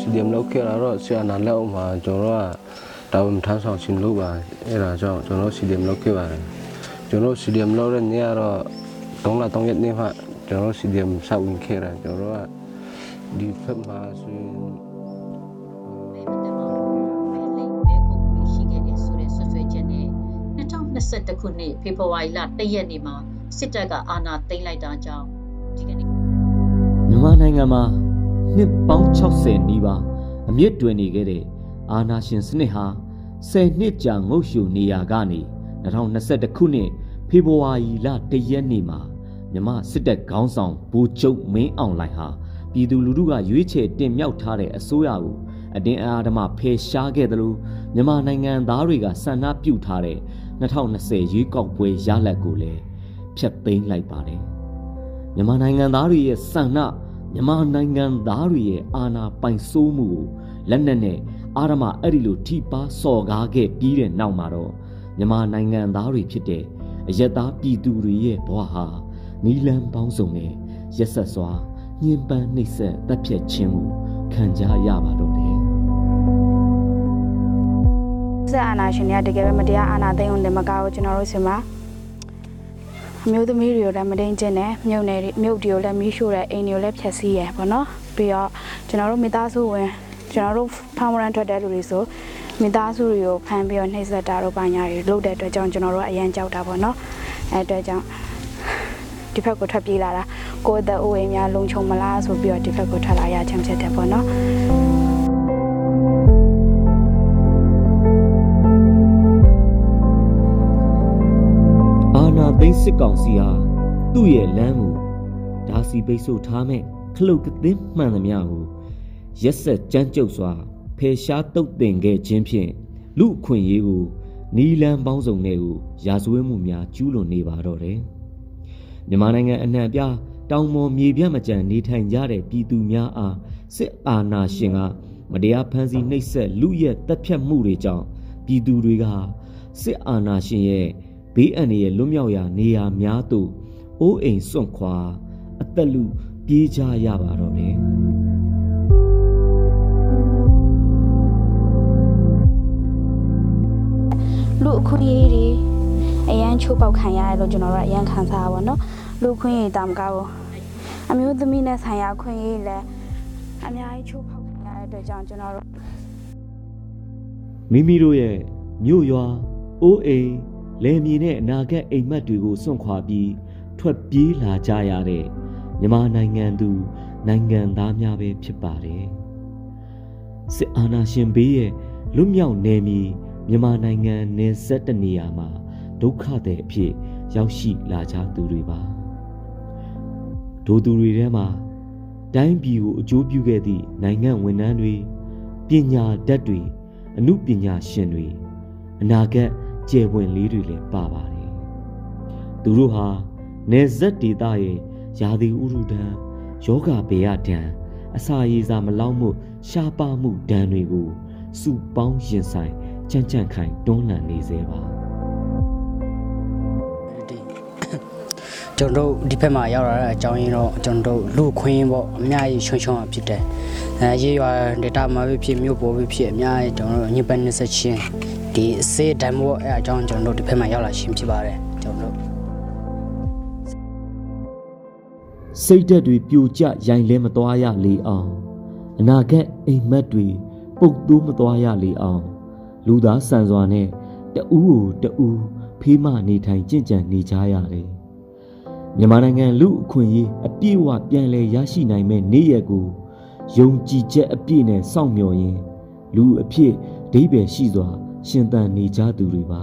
CDM လောက်ခဲ့လာတော့ဆရာနာလက်အောင်မှာကျွန်တော်တို့ကတာဝန်ထမ်းဆောင်ရှင်လုပ်ပါအဲ့ဒါကြောင့်ကျွန်တော် CDM လောက်ခဲ့ပါတယ်ကျွန်တော် CDM လောက်တဲ့နေ့ကတော့3လ3ရက်နေ့မှကျွန်တော် CDM စဝင်ခဲ့တာကျွန်တော်ကဒီဖက်မှာဆိုရင်ဘယ်မတမောင်ဘယ်လိမ့်ဘယ်ခုမှုရှိခဲ့တယ်ဆိုတဲ့ဆွဆွဲချက်နဲ့2021ခုနှစ်ဖေဖော်ဝါရီလ1ရက်နေ့မှာစစ်တပ်ကအာဏာသိမ်းလိုက်တာကြောင့်ဒီကနေ့မြန်မာနိုင်ငံမှာ နှစ်ပေါင်း60နီးပါးအမြင့်တွင်နေခဲ့တဲ့အာဏာရှင်စနစ်ဟာ10နှစ်ကြာငုတ်ရှုနေရာကနေ2021ခုနှစ်ဖေဖော်ဝါရီလ1ရက်နေ့မှာမြမစစ်တပ်ခေါင်းဆောင်ဗိုလ်ချုပ်မင်းအောင်လှိုင်ဟာပြည်သူလူထုကရွေးချယ်တင်မြှောက်ထားတဲ့အစိုးရကိုအတင်းအဓမ္မဖယ်ရှားခဲ့တယ်လို့မြန်မာနိုင်ငံသားတွေကဆန္ဒပြုထားတဲ့2020ရွေးကောက်ပွဲရလဒ်ကိုလည်းဖျက်သိမ်းလိုက်ပါတယ်။မြန်မာနိုင်ငံသားတွေရဲ့ဆန္ဒ မြန်မာနိုင်ငံသားတွေရဲ့အာဏာပိုင်စိုးမှုကိုလက်နက်နဲ့အာရမအဲ့ဒီလိုထိပါစော်ကားခဲ့ပြီးတဲ့နောက်မှာတော့မြန်မာနိုင်ငံသားတွေဖြစ်တဲ့အယက်သားပြည်သူတွေရဲ့ဘဝဟာနီလန်းပေါင်းစုံနဲ့ရက်ဆက်စွာညှဉ်းပန်းနှိပ်စက်တပ်ဖြတ်ခြင်းကိုခံကြရပါတော့တယ်ဆက်အာနာရှင်တွေကတကယ်ပဲမတရားအာနာသိမ်းအောင်လည်းမကောက်ဘူးကျွန်တော်တို့ဆီမှာ အမျိုးသမီးတွေကိုလည်းမတိန်ကျင်တယ်မြုပ်နေမြုပ်တွေကိုလည်းမီးရှို့တယ်အိမ်တွေကိုလည်းဖျက်ဆီးရယ်ပေါ့နော်ပြီးတော့ကျွန်တော်တို့မိသားစုဝင်ကျွန်တော်တို့ဖောင်မရန်ထွက်တဲ့လူတွေဆိုမိသားစုတွေကိုဖမ်းပြီးတော့နှိပ်စက်တာတို့ပါညာတွေလုပ်တဲ့အတွက်ကြောင့်ကျွန်တော်တို့ကအရန်ကြောက်တာပေါ့နော်အဲအတွက်ကြောင့်ဒီဘက်ကိုထွက်ပြေးလာတာကိုယ့်အသက်အိုးအိမ်များလုံခြုံမလားဆိုပြီးတော့ဒီဘက်ကိုထွက်လာရခြင်းဖြစ်တယ်ပေါ့နော် သိန်းစစ်ကောင်စီဟာသူ့ရဲ့လမ်းကိုဓာစီပိတ်ဆို့ထားမဲ့ခလုတ်ကသင်းမှန်သမျှကိုရက်ဆက်ကြမ်းကြုတ်စွာဖယ်ရှားတုတ်တင်ခဲ့ခြင်းဖြင့်လူအခွင့်အရေးကိုနီလန်းပေါင်းစုံတွေကိုရာဇဝဲမှုများကျူးလွန်နေပါတော့တယ်။မြန်မာနိုင်ငံအနှံ့အပြားတောင်ပေါ်မြေပြန့်မကြံနေထိုင်ကြတဲ့ပြည်သူများအားစစ်အာဏာရှင်ကမတရားဖမ်းဆီးနှိပ်စက်လူရဲတပ်ဖြတ်မှုတွေကြောင့်ပြည်သူတွေကစစ်အာဏာရှင်ရဲ့ ဘေးအန္တရာယ်လွတ်မြောက်ရာနေရာများသို့အိုးအိမ်စွန့်ခွာအသက်လူပြေးကြရပါတော့တယ်လူအခွင့်အရေးတွေအရန်ချိုးပေါက်ခံရတယ်လို့ကျွန်တော်တို့ကအရန်ခံစားရပါတော့လူအခွင့်အရေးတာမကဘူးအမျိုးသမီးနဲ့ဆိုင်ရာအခွင့်အရေးလည်းအများကြီးချိုးပေါက်ခံရတဲ့အတွက်ကြောင့်ကျွန်တော်တို့မိမိတို့ရဲ့မြို့ရွာအိုးအိမ် လယ်မြေနဲ့အနာဂတ်အိမ်မက်တွေကိုစွန့်ခွာပြီးထွက်ပြေးလာကြရတဲ့မြန်မာနိုင်ငံသူနိုင်ငံသားများပဲဖြစ်ပါတယ်စစ်အာဏာရှင်ဘေးရဲ့လွတ်မြောက်နေမီမြန်မာနိုင်ငံနယ်စပ်တနေရာမှာဒုက္ခသည်အဖြစ်ရောက်ရှိလာကြသူတွေပါဒိုသူတွေထဲမှာတိုင်းပြည်ကိုအကျိုးပြုခဲ့သည့်နိုင်ငံဝန်ထမ်းတွေပညာတတ်တွေအမှုပညာရှင်တွေအနာဂတ် ကျယ်ပွင့်လေးတွေလည်းပါပါတယ်သူတို့ဟာနေဇက်ဒေတာရဲ့ယာတိဥရုဒံယောဂဘေယဒံအစာရည်စာမလောက်မှု ရှားပါမှုဒဏ်တွေကိုစုပေါင်းရင်ဆိုင်ကြံ့ကြံ့ခိုင်တွန်းလှန်နေစေပါ ကျွန်တော်တို့ဒီဘက်မှာရောက်လာတဲ့အကြောင်းရင်းတော့ကျွန်တော်တို့လူခွင်းပေါ့အများကြီးချွန်းချွန်းဖြစ်တယ်အဲရေးရွာ data မှာပဲဖြစ်မြို့ပေါ်ပဲဖြစ်အများကြီးကျွန်တော်တို့ညပတ်နေဆက်ချင်းဒီစေးတမ်းပေါ့အဲအကြောင်းကျွန်တော်တို့ဒီဘက်မှာရောက်လာခြင်းဖြစ်ပါတယ်ကျွန်တော်တို့စိတ်ဓာတ်တွေပြိုကျရိုင်လဲမသွားရလေအောင်အနာဂတ်အိမ်မက်တွေပုတ်တိုးမသွားရလေအောင်လူသားဆန်စွာနဲ့တဦးကိုတဦးဖေးမနေထိုင်ကြင့်ကြံနေကြရတယ် မြန်မာနိုင်ငံလူအခွင့်အရေးအပြည့်အဝပြန်လည်ရရှိနိုင်မဲ့နေ့ရက်ကိုယုံကြည်ချက်အပြည့်နဲ့စောင့်မျှော်ရင်းလူအဖြစ်အဓိပ္ပာယ်ရှိစွာရှင်သန်နေကြသူတွေပါ